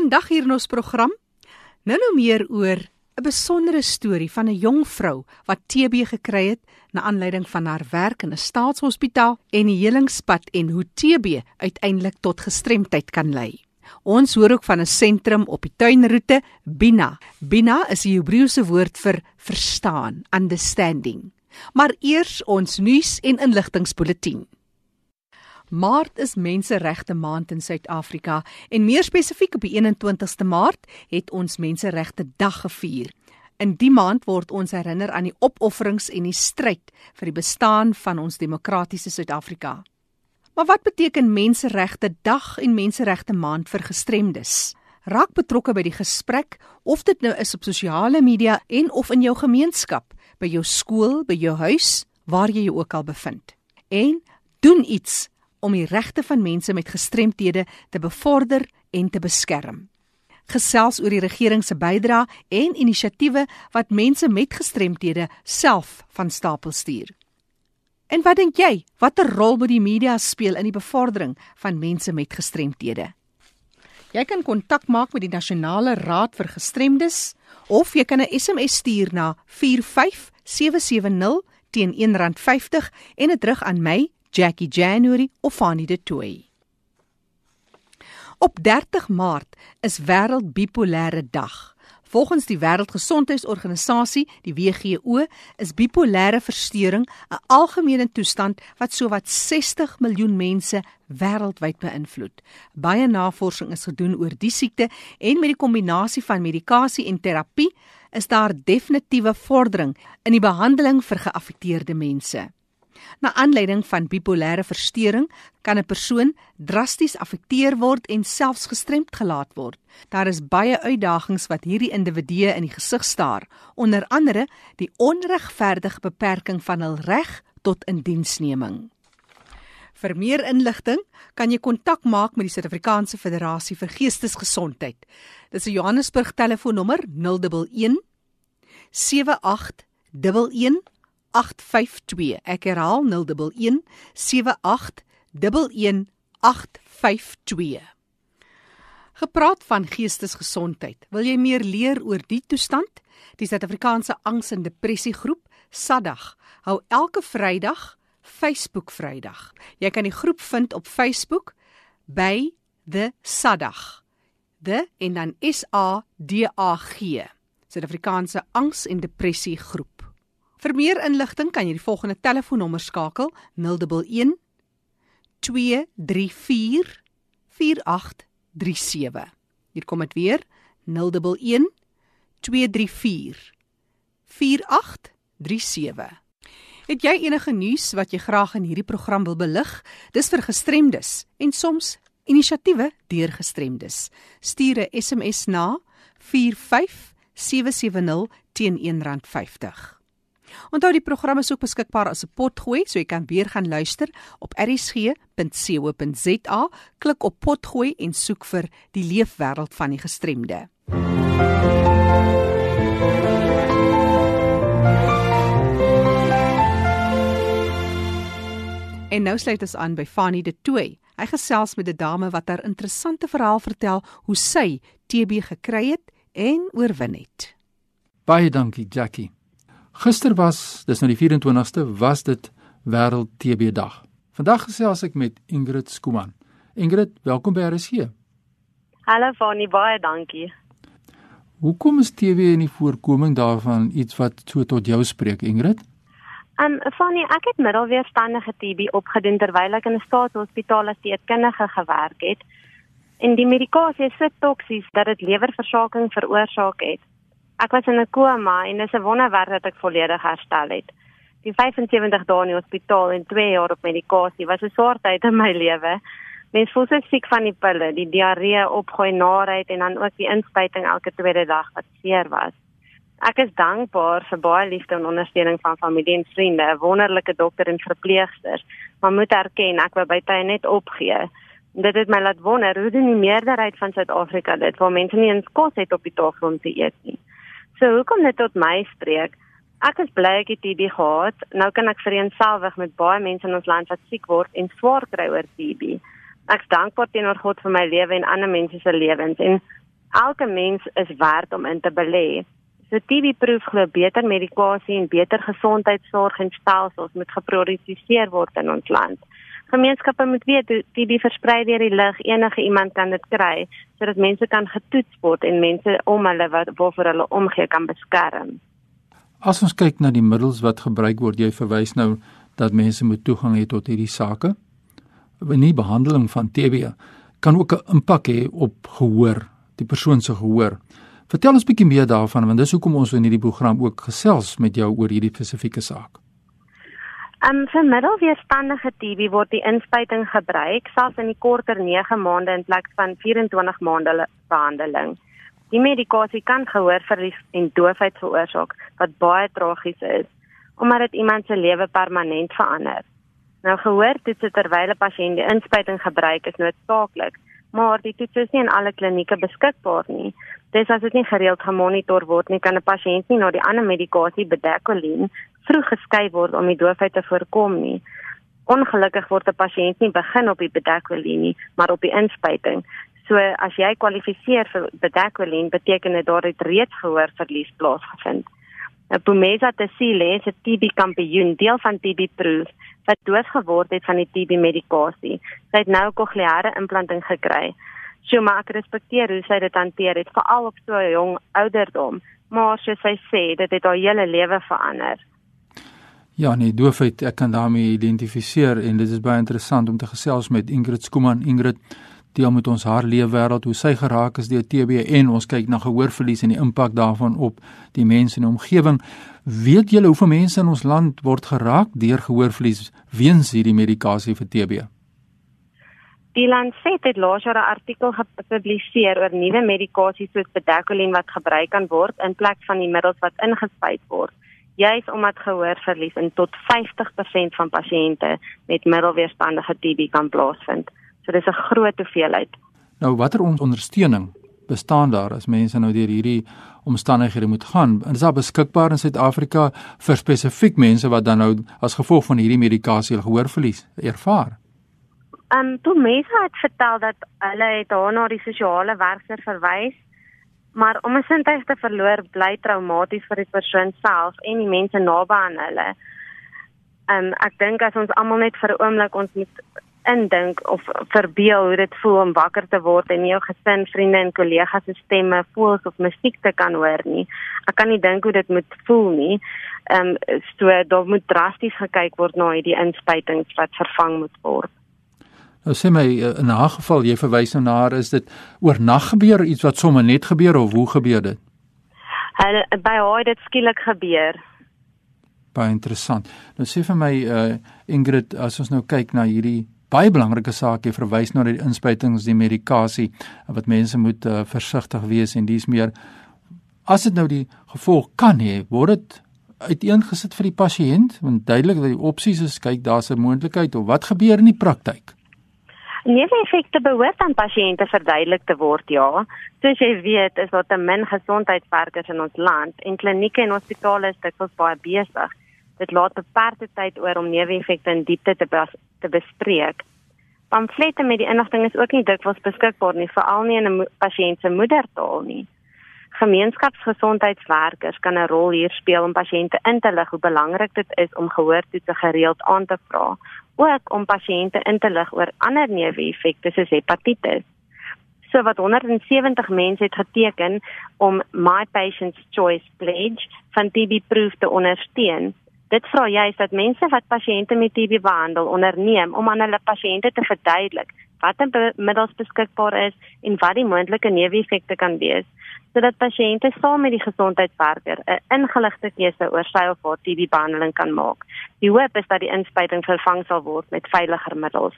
Vandag hier in ons program nou nou meer oor 'n besondere storie van 'n jong vrou wat TB gekry het na aanleiding van haar werk in 'n staatshospitaal en die helingspad en hoe TB uiteindelik tot gestremdheid kan lei. Ons hoor ook van 'n sentrum op die tuinroete, Bina. Bina is die Hebreëse woord vir verstaan, understanding. Maar eers ons nuus en inligtingspulsatie. Maart is Menseregte Maand in Suid-Afrika en meer spesifiek op die 21ste Maart het ons Menseregte Dag gevier. In die maand word ons herinner aan die opofferings en die stryd vir die bestaan van ons demokratiese Suid-Afrika. Maar wat beteken Menseregte Dag en Menseregte Maand vir gestremdes? Raak betrokke by die gesprek of dit nou is op sosiale media en of in jou gemeenskap, by jou skool, by jou huis, waar jy jou ook al bevind. En doen iets om die regte van mense met gestremthede te bevorder en te beskerm. Gesels oor die regering se bydrae en inisiatiewe wat mense met gestremthede self van stapel stuur. En wat dink jy, watter rol moet die media speel in die bevordering van mense met gestremthede? Jy kan kontak maak met die Nasionale Raad vir Gestremdes of jy kan 'n SMS stuur na 45770 teen R1.50 en dit terug aan my Jackie January of Fanny de Tooi. Op 30 Maart is wêreld bipolêre dag. Volgens die Wêreldgesondheidsorganisasie, die WHO, is bipolêre verstoring 'n algemene toestand wat sowat 60 miljoen mense wêreldwyd beïnvloed. Baie navorsing is gedoen oor die siekte en met die kombinasie van medikasie en terapie is daar definitiewe vordering in die behandeling vir geaffekteerde mense. Na aanleiding van bipolêre verstoring kan 'n persoon drasties afekteer word en selfs gestremd gelaat word. Daar is baie uitdagings wat hierdie individue in die gesig staar, onder andere die onregverdige beperking van hul reg tot indiensneming. Vir meer inligting kan jy kontak maak met die Suid-Afrikaanse Federasie vir Geestesgesondheid. Dis 'n Johannesburg telefoonnommer 011 7811 852. Ek herhaal 011 7811852. Gepraat van geestesgesondheid. Wil jy meer leer oor die toestand? Die Suid-Afrikaanse Angs en Depressie Groep, SADAG, hou elke Vrydag Facebook Vrydag. Jy kan die groep vind op Facebook by The SADAG. The en dan S A D A G. Suid-Afrikaanse Angs en Depressie Groep. Vir meer inligting kan jy die volgende telefoonnommer skakel: 011 234 4837. Hier kom dit weer: 011 234 4837. Het jy enige nuus wat jy graag in hierdie program wil belig? Dis vir gestremdes en soms inisiatiewe deur gestremdes. Stuur 'n SMS na 45770 teen R1.50. Onthou die program is ook beskikbaar as 'n potgooi, so jy kan weer gaan luister op erisg.co.za. Klik op potgooi en soek vir die leefwêreld van die gestremde. En nou sluit ons aan by Fanny de Tooi. Hy gesels met 'n dame wat haar interessante verhaal vertel hoe sy TB gekry het en oorwin het. Baie dankie, Jackie. Gister was, dis nou die 24ste, was dit wêreld TB dag. Vandag gesels ek met Ingrid Skuman. Ingrid, welkom by RSG. Hallo Fani, baie dankie. Hoekom is TB en die voorkoming daarvan iets wat so tot jou spreek, Ingrid? Um Fani, ek het middelweerstandige TB opgedoen terwyl ek in 'n staatshospitaal as dieetkundige gewerk het. En die medikasie is so toksies dat dit lewerversaking veroorsaak het. Ek was in 'n koma en dis 'n wonderwerk dat ek volledig herstel het. Die 75 dae in die hospitaal en 2 jaar op medikasie was 'n swaar tyd in my lewe. Mens voel so siek van die pille, die diarree, opgooi naait en dan ook die inspuiting elke tweede dag wat seer was. Ek is dankbaar vir baie liefde en ondersteuning van familie en vriende, 'n wonderlike dokter en verpleegsters, maar moet erken ek wou by tye net opgee. Dit het my laat wonder hoe doen die meerderheid van Suid-Afrika dit waar mense nie eens kos het op die tafel om te eet nie. So hoekom dit tot my spreek? Ek is bly ek het TB gehad. Nou kan ek vereenselwig met baie mense in ons land wat siek word en swaar kry oor TB. Ek is dankbaar teenoor God vir my lewe en ander mense se lewens en Elke mens is werd om in te belê. So TB-proef glo beter medikasie en beter gesondheidsorg en stelsels moet geprioritiseer word in ons land. Gemeenskappe moet weet TB versprei deur die lug, enige iemand kan dit kry sodat mense kan getoets word en mense om hulle wat waarvoor hulle omgee kan beskerm. As ons kyk na die middels wat gebruik word, jy verwys nou dat mense moet toegang hê tot hierdie sake. In die behandeling van TB kan ook 'n impak hê op gehoor, die persoon se gehoor. Vertel ons bietjie meer daarvan want dis hoekom ons in hierdie program ook gesels met jou oor hierdie spesifieke saak. Um vir middelweerstandige TB word die inspuiting gebruik selfs in die korter 9 maande in plaas van 24 maande behandeling. Die medikasie kan gehoorverlies en doofheid veroorsaak wat baie tragies is omdat dit iemand se lewe permanent verander. Nou gehoor dit terwyl 'n pasiënt die inspuiting gebruik is noodsaaklik, maar die toets is nie in alle klinieke beskikbaar nie. Dis as dit nie gereeld gemonitor word nie, kan 'n pasiënt nie na die ander medikasie bedekolien vroeg geskei word om die doofheid te voorkom nie. Ongelukkig word 'n pasiënt nie begin op die bedekolien nie, maar op die inspuiting. So as jy kwalifiseer vir bedekolien, beteken dit daar het reeds gehoorverlies plaasgevind. 'n Bumeza Tesile is 'n TB kampioen, deel van TB Proof wat dood geword het van die TB medikasie. Sy het nou kokleaire implanting gekry. So maar ek respekteer hoe sy dit hanteer het, veral op so 'n jong ouderdom, maar soos sy sê, dit het haar hele lewe verander. Ja, nee, doofheid, ek kan daarmee identifiseer en dit is baie interessant om te gesels met Ingrid Skuman. Ingrid, deel met ons haar leefwêreld, hoe sy geraak is deur TB en ons kyk na gehoorverlies en die impak daarvan op die mense in die omgewing. Weet julle hoeveel mense in ons land word geraak deur gehoorverlies weens hierdie medikasie vir TB? Die Lancet het laas jaar 'n artikel gepubliseer oor nuwe medikasies soos bedekolien wat gebruik kan word in plek van die middels wat ingespuit word. Juis omdat gehoorverlies in tot 50% van pasiënte met middelweerstandige TB kan plaasvind. So dis 'n groot hoeveelheid. Nou watter ondersteuning bestaan daar as mense nou deur hierdie omstandighede moet gaan? Is daar beskikbaar in Suid-Afrika vir spesifiek mense wat dan nou as gevolg van hierdie medikasie gehoorverlies ervaar? Ehm um, toe mense het vertel dat hulle het haar na die sosiale werker verwys, maar om 'n sintuig te verloor bly traumaties vir die persoon self en die mense naby aan hulle. Ehm um, ek dink as ons almal net vir 'n oomblik ons moet indink of verbeel hoe dit voel om wakker te word en jou gesin, vriende en kollegas se stemme, voels of musiek te kan hoor nie. Ek kan nie dink hoe dit moet voel nie. Ehm um, so daar moet drasties gekyk word na hierdie inspuitings wat vervang moet word. Nou sê my eh, in 'n geval jy verwys nou na haar is dit oornag gebeur iets wat sommer net gebeur of hoe gebeur dit? Hulle by haar het dit skielik gebeur. Baie interessant. Nou sê vir my uh Ingrid as ons nou kyk na hierdie baie belangrike saak jy verwys na die inspuitings die medikasie wat mense moet uh, versigtig wees en dis meer as dit nou die gevolg kan hê word dit uiteengesit vir die pasiënt want duidelik dat die opsies is kyk daar's 'n moontlikheid of wat gebeur in die praktyk Neeweffekte behoort aan pasiënte verduidelik te word, ja. Soos jy weet, is daar te min gesondheidswerkers in ons land en klinieke en hospitale is dikwels baie besig. Dit laat beperkte tyd oor om neeweffekte in diepte te bes te bespreek. Pamflette met die inligting is ook nie dikwels beskikbaar nie, veral nie in 'n pasiënt se moedertaal nie. Gemeenskapsgesondheidswerkers kan 'n rol hier speel om pasiënte in te lig hoe belangrik dit is om gehoortoetse gereeld aan te vra ook om pasiënte in te lig oor ander neeweffekte soos hepatitis. So wat 170 mense het geteken om My Patient's Choice Pledge van TB Proof te ondersteun. Dit vra juist dat mense wat pasiënte met TB behandel onderneem om aan hulle pasiënte te verduidelik watter middels beskikbaar is en wat die moontlike neeweffekte kan wees sodat pasiënte saam met die gesondheidswerker 'n ingeligte keuse oor sy of haar TB behandeling kan maak. Die hoop is dat die inspuiting vervang sal word met veiliger middels.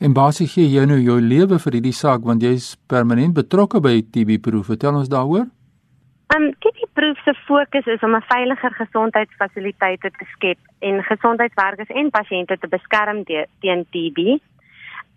En basies gee jy nou jou lewe vir hierdie saak want jy's permanent betrokke by TB proef. Vertel ons daaroor. Um TB proef se fokus is om 'n veiliger gesondheidsfasiliteite te skep en gesondheidswerkers en pasiënte te beskerm teen TB.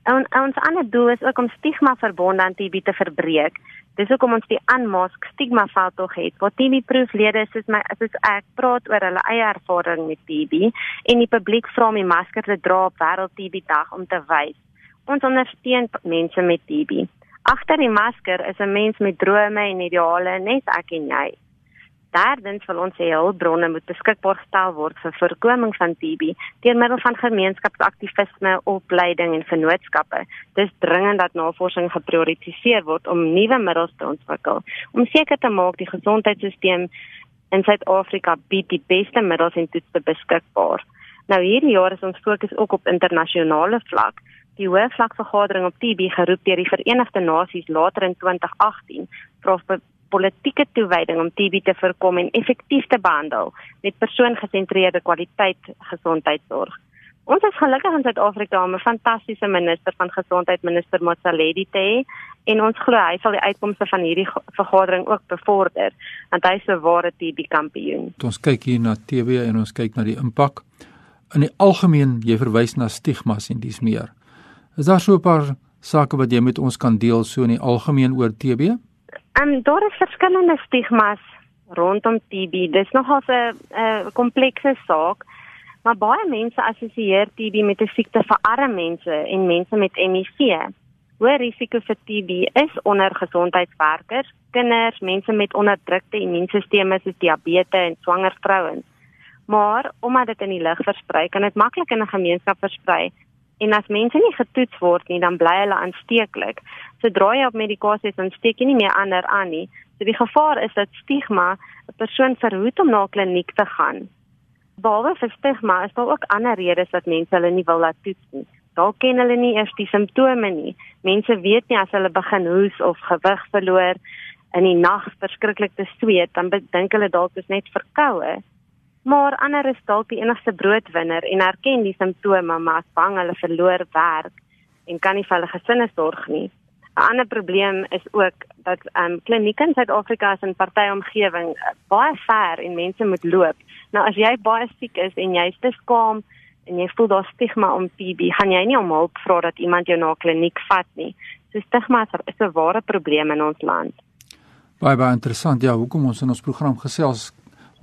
En ons ander doel is ook om stigma verbonde aan TB te verbreek. Dis hoekom ons die aanmask stigma veldtog het. Wat TB proeflede is my soos ek praat oor hulle eie ervaring met TB en die publiek vra om die masker te dra op wêreld TB dag om te wys ons ondersteun mense met TB. Agter die masker is 'n mens met drome en ideale, net ek en jy. Derdens wil ons hê hulpbronne moet beskikbaar gestel word vir voorkoming van TB deur middel van gemeenskapsaktivisme, opleiding en vennootskappe. Dis dringend dat navorsing geprioritiseer word om nuwe middels te ontwikkel om seker te maak die gesondheidstelsel in Suid-Afrika bied die beste middels en toetse beskikbaar. Nou hierdie jaar is ons fokus ook op internasionale vlak. Die hoofvlakvergadering op TB geroep deur die Verenigde Nasies later in 2018 vra politieke toewyding om TB te voorkom en effektief te behandel met persoongesentreerde kwaliteit gesondheidsorg. Ons is gelukkig in Suid-Afrika om 'n fantastiese minister van gesondheid, minister Motsoaledi te hê en ons glo hy sal die uitkomste van hierdie vergadering ook bevorder want hy is 'n ware TB kampioen. Ons kyk hier na TB en ons kyk na die impak in die algemeen jy verwys na stigmas en dis meer. Is daar so 'n paar sake wat jy met ons kan deel so in die algemeen oor TB? Ehm um, daar is verskillende stigmas rondom TB. Dis nogal 'n 'n komplekse saak. Maar baie mense assosieer TB met 'n siekte vir arme mense en mense met HIV. Hoë risiko vir TB is onder gesondheidswerkers, kinders, mense met onderdrukte immuunstelsels soos diabetes en swanger vrouens. Maar omdat dit in die lug versprei, kan dit maklik in 'n gemeenskap versprei. En as mense nie getoets word nie, dan bly hulle aansteeklik. Sodra jy op medikasie is, dan steek jy nie meer ander aan nie. So die gevaar is dat stigma 'n persoon verhoed om na 'n kliniek te gaan. Behalwe vir stigma is daar ook ander redes dat mense hulle nie wil laat toets nie. Dalk ken hulle nie eers die simptome nie. Mense weet nie as hulle begin hoes of gewig verloor in die nag verskriklik te sweet, dan dink hulle dalk dis net verkoue maar ander is dalk die enigste broodwinner en erken die simptome maar is bang hulle verloor werk en kan nie vir hulle gesinne sorg nie. 'n Ander probleem is ook dat ehm um, klinieke in Suid-Afrika in party omgewing uh, baie ver en mense moet loop. Nou as jy baie siek is en jy's te skaam en jy voel daar stigma om TB, gaan jy nie om hulp vra dat iemand jou na kliniek vat nie. So stigma is 'n ware probleem in ons land. Baie baie interessant. Ja, hoekom ons in ons program gesels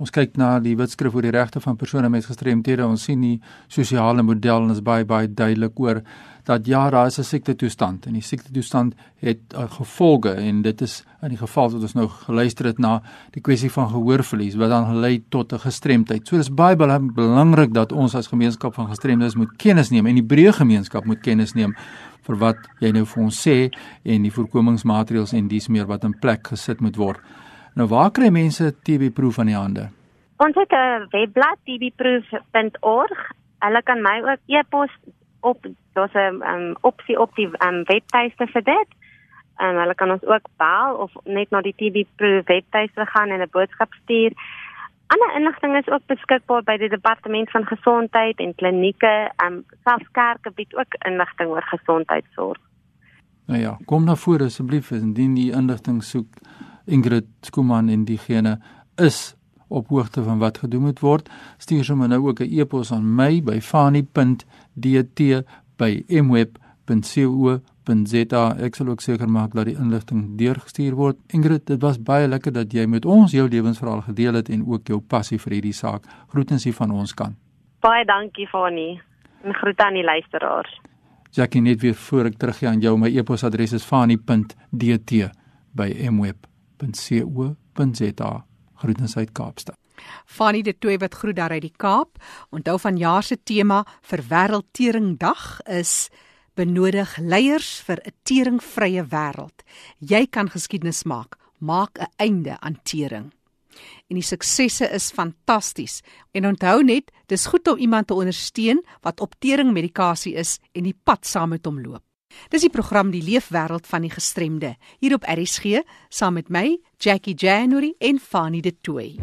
Ons kyk na die wetskrif oor die regte van persone met gestremthede. Ons sien die sosiale model en is baie baie duidelik oor dat ja, daar is 'n siekte toestand en die siekte toestand het uh, gevolge en dit is in die geval wat ons nou geluister het na die kwessie van gehoorverlies wat dan lei tot 'n gestremdheid. So dis baie baie belangrik dat ons as gemeenskap van gestremdes moet kennis neem en die breë gemeenskap moet kennis neem vir wat jy nou vir ons sê en die voorkomingsmaatreëls en dies meer wat in plek gesit moet word. Nou waar kry mense TB proef aan die hande? Ons het 'n webblad tbproef.org. Hulle kan my ook e-pos op daar's 'n um, opsie op die um, webtuiste vir dit. En um, hulle kan ons ook bel of net na die TB proef webtuiste gaan en 'n boodskap stuur. Ander inligting is ook beskikbaar by die departement van gesondheid en klinieke. Um selfs kerke bied ook inligting oor gesondheidsorg. Nou ja, kom na vore asseblief indien jy inligting soek. Ingrid Skuman en diegene is op hoogte van wat gedoen moet word. Stuur sommer nou ook 'n e-pos aan my by fani.dt@mweb.co.za. Ek sal ook seker maak dat die inligting deurgestuur word. Ingrid, dit was baie lekker dat jy met ons jou lewensverhaal gedeel het en ook jou passie vir hierdie saak. Groetens van ons kant. Baie dankie Fani. En groete aan die luisteraars. Jackie net weer voor ek teruggaan aan jou my e-posadres is fani.dt@mweb.co.za www.co.za. Groetens uit Kaapstad. Fanny de Tooi wat groet daar uit die Kaap. Onthou van jaar se tema vir Wêreldteringdag is benodig leiers vir 'n teringvrye wêreld. Jy kan geskiedenis maak. Maak 'n einde aan tering. En die suksesse is fantasties. En onthou net, dis goed om iemand te ondersteun wat op teringmedikasie is en die pad saam met hom loop. Dis die program Die Leefwêreld van die Gestremde hier op RSG saam met my Jackie January en Fanny De Tooy.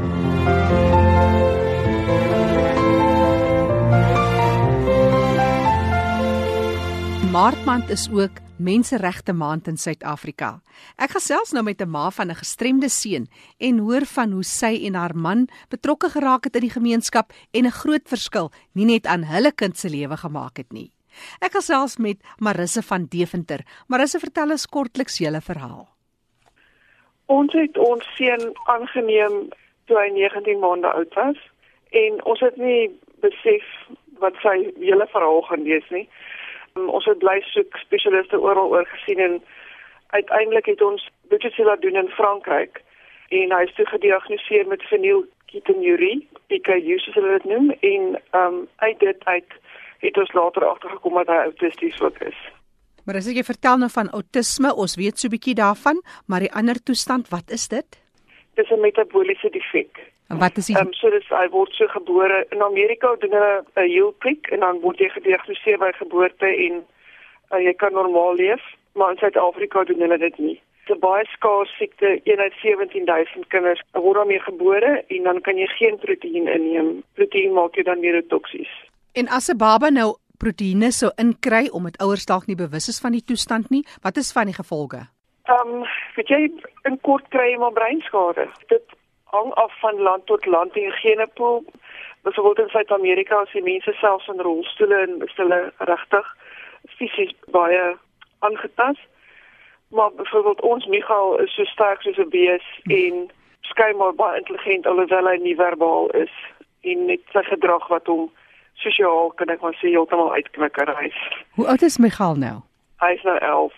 Maartmaand is ook Menseregte Maand in Suid-Afrika. Ek gesels nou met 'n ma van 'n gestremde seun en hoor van hoe sy en haar man betrokke geraak het in die gemeenskap en 'n groot verskil nie net aan hulle kind se lewe gemaak het nie. Ek gesels met Marisse van Deventer. Marisse, vertel ons kortliks julle verhaal. Ons het ons seun aangeneem toe hy 19 maande oud was en ons het nie besef wat sy hele verhaal gaan wees nie. Um, ons het bly soek spesialiste oral oor gesien en uiteindelik het ons budgets laat doen in Frankryk en hy is toe gediagnoseer met fenylketonurie, PKU soos hulle dit noem en ehm um, uit dit uit het ons later agtergekom dat hy autisties ook is. Maar as jy vertel nou van outisme, ons weet so bietjie daarvan, maar die ander toestand, wat is dit? Dis 'n metabooliese defek. En wat is dit? Ehm um, so dis hy word so gebore in Amerika doen hulle 'n heel prik en dan word jy gediagnoseer by geboorte en uh, jy kan normaal leef, maar in Suid-Afrika doen hulle dit nie. 'n baie skaars siekte, een uit 17000 kinders word daarmee gebore en dan kan jy geen proteïen inneem. Proteïen maak jou dan neurotoksies. En as 'n baba nou proteïene sou inkry omdat ouers dalk nie bewus is van die toestand nie, wat is van die gevolge? Ehm, um, weet jy, in kort kry jy maar breinskade. Dit hang af van land tot land en genepool. Byvoorbeeld in Suid-Amerika as die mense selfs in rolstoele en hulle regtig fisies baie aangetast. Maar byvoorbeeld ons Michael is so sterk soos 'n bees en skynbaar baie intelligent alhoewel hy nie verbaal is en net sy gedrag wat hom sosiaal kan ek maar sê heeltemal uitknikker hy. Hoe oud is Michael nou? Hy is nou 11.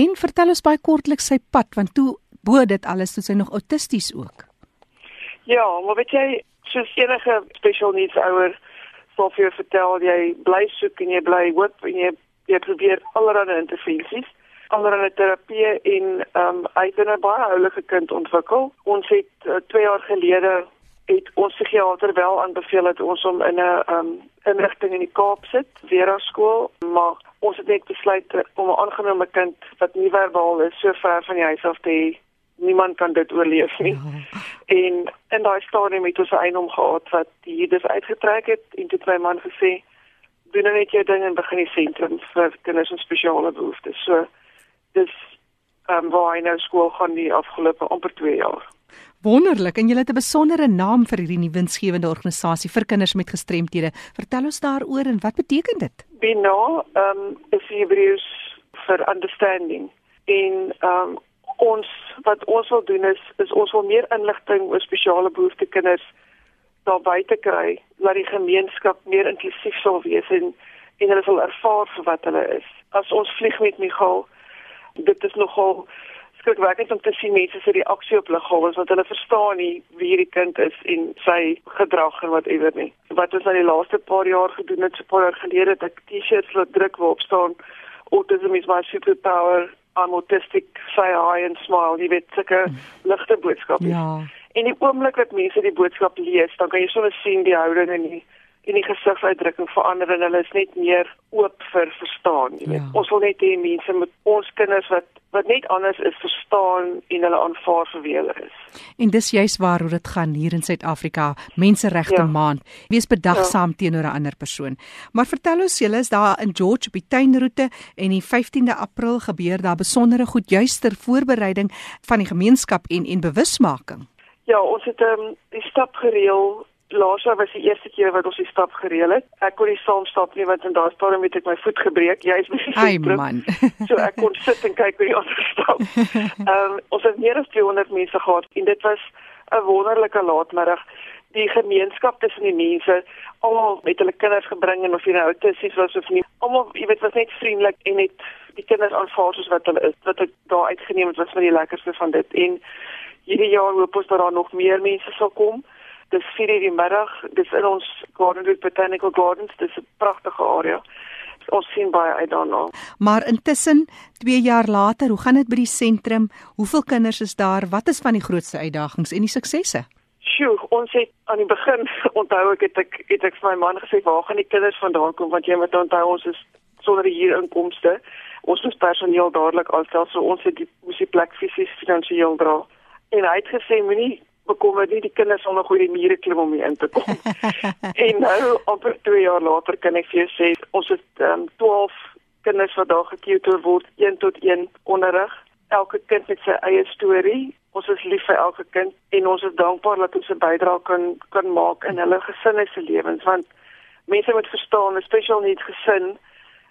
En vertel ons baie kortliks sy pad want toe bo dit alles toe sy nog autisties ook. Ja, maar weet jy, soos enige special needs ouer sal vir jou vertel jy bly soek en jy bly hoop en jy jy probeer allerlei intervensies, allerlei terapie en ehm um, uit 'n baie oulike kind ontwikkel. Ons het uh, 2 jaar gelede het ons psigiater wel aanbeveel dat ons hom in 'n ehm um, inrigting in die Kaap sit, Vera skool, maar ons het net besluit om 'n aangenome kind wat nie verbaal is so ver van die huis af te hê. Niemand kan dit oorleef nie. Ja. En in daai stadium het ons 'n eienaam gehad wat hier dus uitgetrek het en toe twee man gesê doen net jou ding en begin die sentrum vir kinders met spesiale behoeftes. So dis ehm um, waar hy nou skool gaan die afgelope amper 2 jaar. Wonderlik en jy het 'n besondere naam vir hierdie winsgewende organisasie vir kinders met gestremthede. Vertel ons daaroor en wat beteken dit? Bino, ehm um, is Hebreëus vir understanding. En ehm um, ons wat ons wil doen is is ons wil meer inligting oor spesiale behoeftes kinders daar buite kry dat die gemeenskap meer inklusief sal wees en en hulle sal ervaar wat hulle is. As ons vlieg met Michael, dit is nogal skrikwekkend om te sien mense se reaksie op liggame want hulle verstaan nie wie hierdie kind is en sy gedrag en whatever nie. Wat ons al die laaste paar jaar gedoen het, so paar jaar gelede dat T-shirts laat druk waarop staan autism is my superpower, I'm autistic, say hi and smile. Jy weet sulke ligte boodskappe. Ja. En die oomblik wat mense die boodskap lees, dan kan jy sommer sien die houding en die en die gesigsuitdrukking verander en hulle is net meer oop vir verstaan, jy weet. Ja. Ons wil net hê mense met ons kinders wat wat net anders is verstaan en hulle aanvaar vir wie hulle is. En dis juist waaroor dit gaan hier in Suid-Afrika, menseregte ja. maand. Wees bedagsaam ja. teenoor 'n ander persoon. Maar vertel ons, julle is daar in George op die tuinroete en die 15de April gebeur daar besondere goed juist ter voorbereiding van die gemeenskap en en bewusmaking. Ja, ons het ehm um, die stap gereël. Laas jaar was die eerste keer wat ons die stap gereël het. Ek kon nie saam stap nie want in daai stadium het ek my voet gebreek. Jy is besig. Ai man. so ek kon sit en kyk hoe die ander stap. Ehm um, ons het meer as 200 mense gehad en dit was 'n wonderlike laatmiddag. Die gemeenskap tussen die mense, almal met hulle kinders gebring en of jy nou autisties was of nie. Almal, jy weet, was net vriendelik en net die kinders aanvaar soos wat hulle is. Wat ek daar uitgeneem het was van die lekkerste van dit en hierdie jaar hoop ons dat daar nog meer mense sal kom. Dis 4:00 die middag, dis in ons Gardenwood Botanical Gardens, dis 'n pragtige area. Ons sien baie uit daarna. Maar intussen, 2 jaar later, hoe gaan dit by die sentrum? Hoeveel kinders is daar? Wat is van die grootste uitdagings en die suksesse? Sjoe, ons het aan die begin onthou ek het ek het ek vir my man gesê waar gaan die kinders vandaan kom want jy moet onthou ons is sonder hier inkomste. Ons moet personeel dadelik aanstel so ons het die moes die plek fisies finansiëel dra en hy het gesê moenie bekommer nie die kinders sal nog oor die mure klim om hier in te kom. en nou amper 2 jaar later kan ek vir jou sê ons het um, 12 kinders wat daar getutor word 1 tot 1 onderrig. Elke kind het sy eie storie. Ons is lief vir elke kind en ons is dankbaar dat ons 'n bydrae kan kan maak in hulle gesinne se lewens want mense moet verstaan 'n special needs gesin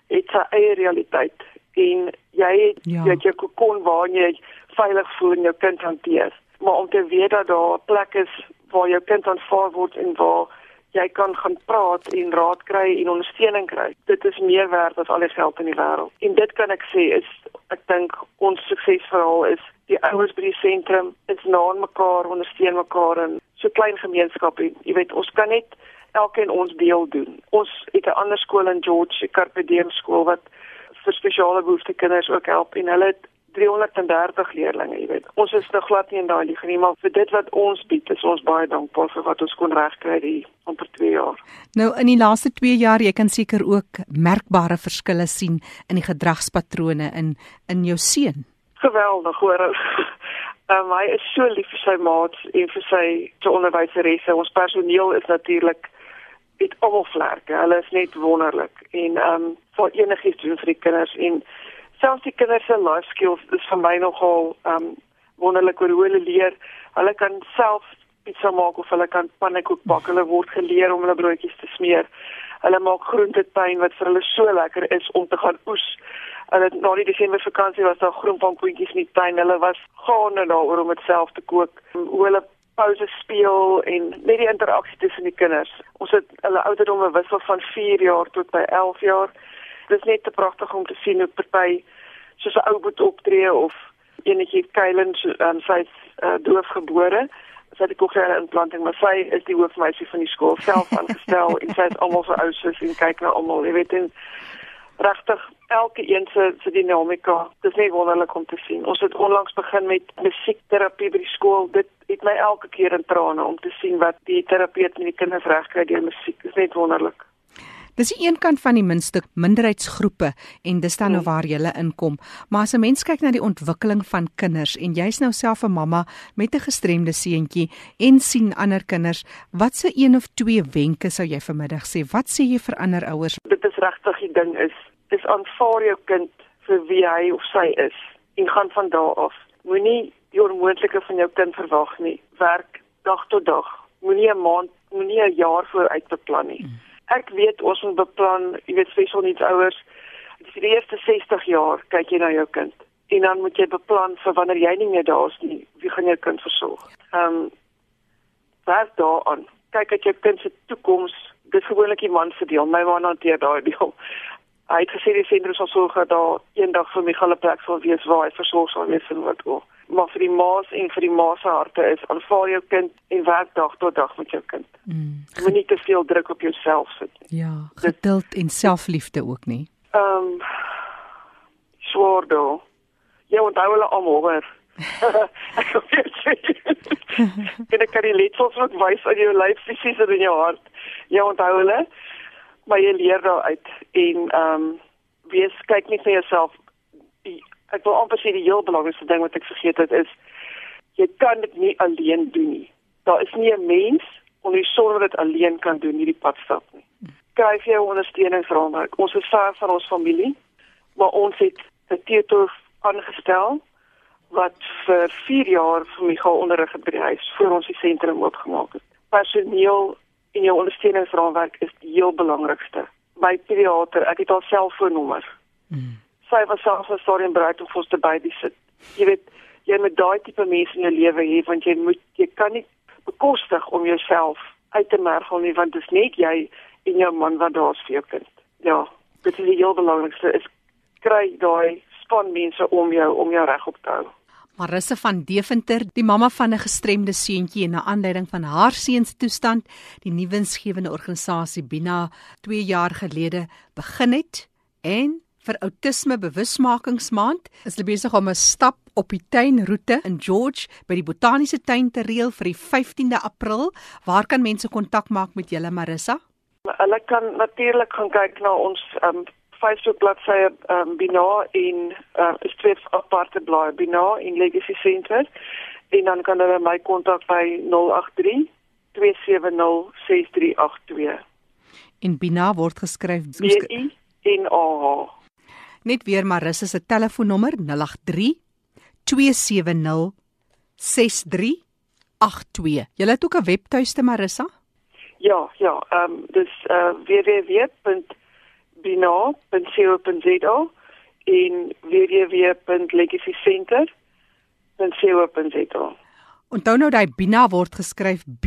het sy eie realiteit en jy het ja. jy het jou kokon waar jy veilig voel en jou kind hanteer. Maar om te weet dat daar 'n plek is waar jou kind aanvaar word en waar jy kan gaan praat en raad kry en ondersteuning kry. Dit is meer werd as al die geld in die wêreld. En dit kan ek sê is ek dink ons suksesverhaal is die ouers by die sentrum is na mekaar ondersteun mekaar in so klein gemeenskap en jy weet ons kan net elkeen ons deel doen. Ons het 'n ander skool in George, Carpe Diem skool wat vir spesiale behoeftes kinders ook help en hulle het 330 leerdlinge, jy weet. Ons is nog glad nie in daai liga nie, maar vir dit wat ons bied, is ons baie dankbaar vir wat ons kon regkry die amper 2 jaar. Nou in die laaste 2 jaar, jy kan seker ook merkbare verskille sien in die gedragspatrone in in jou seun. Geweldig, hoor. Um, hy is so lief vir sy maats en vir sy te onderwyseresse. Ons personeel is natuurlik dit almal vlerke. Hulle is net wonderlik en ehm um, vir enigiets doen vir die kinders en selfs die kinders se life skills is vir my nogal um wonderlik hoe hulle leer. Hulle kan self pizza maak of hulle kan pannekoek bak. Hulle word geleer om hulle broodjies te smeer. Hulle maak groentetuin wat vir hulle so lekker is om te gaan oes. Hulle na die Desember vakansie was daar groenpampoentjies in die tuin. Hulle was gaande daaroor om dit self te kook. Hoe hulle pouse speel en net die interaksie tussen die kinders. Ons het hulle ouderdomme wissel van 4 jaar tot by 11 jaar dis net te pragtig om te sien hoe party soos 'n ou boet optree of enetjie Kylen so, um, sy is uh, doofgebore. Sy het 'n kokleaire implanting maar sy is die hoofmeisie van die skool self aangestel en sy is almal so ou soos en kyk na almal jy weet en regtig elke een se se dinamika dis net wonderlik om te sien. Ons het onlangs begin met musiekterapie by die skool. Dit het my elke keer in trane om te sien wat die terapeut met die kinders regkry deur musiek. Dis net wonderlik Dis die een kant van die muntstuk minderheidsgroepe en dis dan nou hmm. waar jy inkom. Maar as 'n mens kyk na die ontwikkeling van kinders en jy's nou self 'n mamma met 'n gestremde seentjie en sien ander kinders, wat se een of twee wenke sou jy vanmiddag sê? Wat sê jy vir ander ouers? Dit is regtig die ding is, dis aanvaar jou kind vir wie hy of sy is en gaan van daar af. Moenie die onmoontlike van jou kind verwag nie. Werk dag tot dag. Moenie 'n maand, moenie 'n jaar vooruit beplan nie. Hmm ek weet ons moet beplan, jy weet spesiaal nie ouers vir die eerste 60 jaar kyk jy na jou kind en dan moet jy beplan vir wanneer jy nie meer daar is nie, wie gaan jou kind versorg? Ehm um, werk daaraan. Kyk dat jou kind se toekoms, dis gewoonlik die man se deel, my man hanteer daai deel. Hy het gesê die sentrum sal sorg dat daar eendag vir my hulle plek sal wees waar hy versorg sal wees in wat ook maar vir die maas en vir die ma se harte is aanvaar jou kind en werk dag tot dag met jou kind. Mm. Moenie te veel druk op jouself sit nie. Ja, geduld en selfliefde ook nie. Ehm um, swaardo. Jy onthou hulle almal hoor. ek weet jy. Kan ek die letsels ook wys aan jou lyf fisies en in jou hart. Jy onthou hulle. Maar jy leer daaruit en ehm um, wees kyk net vir jouself ek wil amper sê die heel belangrikste ding wat ek vergeet het is jy kan dit nie alleen doen nie. Daar is nie 'n mens onder die son wat dit alleen kan doen hierdie pad stap nie. Kry jy ondersteuningsraamwerk. Ons is ver van ons familie, maar ons het 'n tutor aangestel wat vir 4 jaar vir my gaan onderrig by die huis voor ons die sentrum oopgemaak het. Personeel en jou ondersteuningsraamwerk is die heel belangrikste. My pediater, ek het al selfoonnommer. Mm sy was selfs 'n storie en bereid om vir te babysit. Jy weet, jy moet daai tipe mense in jou lewe hê want jy moet jy kan nie bekostig om jouself uit te mergel nie want dit is net jy en jou man wat daar vir jou kind. Ja, dit is die heel belangrikste is kry daai span mense om jou om jou reg op te hou. Marisse van Deventer, die mamma van 'n gestremde seentjie en na aanleiding van haar seun se toestand, die nuwensgewende organisasie Bina 2 jaar gelede begin het en vir outisme bewusmakingsmaand is hulle besig om 'n stap op die tuinroete in George by die botaniese tuin te reël vir die 15de April. Waar kan mense kontak maak met julle Marissa? Hulle kan natuurlik gaan kyk na ons um, Facebook bladsy um, Bina in uh, is twee aparte blaaie Bina in Legacy Center en dan kan hulle my kontak by 083 270 6382. In Bina word geskryf B I N A H Net weer Marissa se telefoonnommer 083 270 6382. Jy het ook 'n webtuiste Marissa? Ja, ja, ehm um, dis uh, www.bina.co.za en www.legacycenter.co.za. Onthou nou daai Bina word geskryf B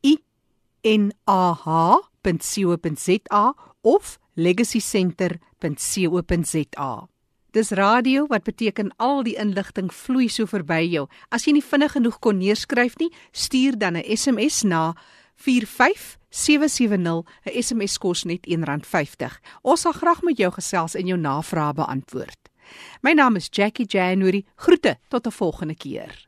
I nh.co.za of legacycenter.co.za. Dis radio wat beteken al die inligting vloei so verby jou. As jy nie vinnig genoeg kon neerskryf nie, stuur dan 'n SMS na 45770. 'n SMS kos net R1.50. Ons sal graag met jou gesels en jou navrae beantwoord. My naam is Jackie January. Groete tot 'n volgende keer.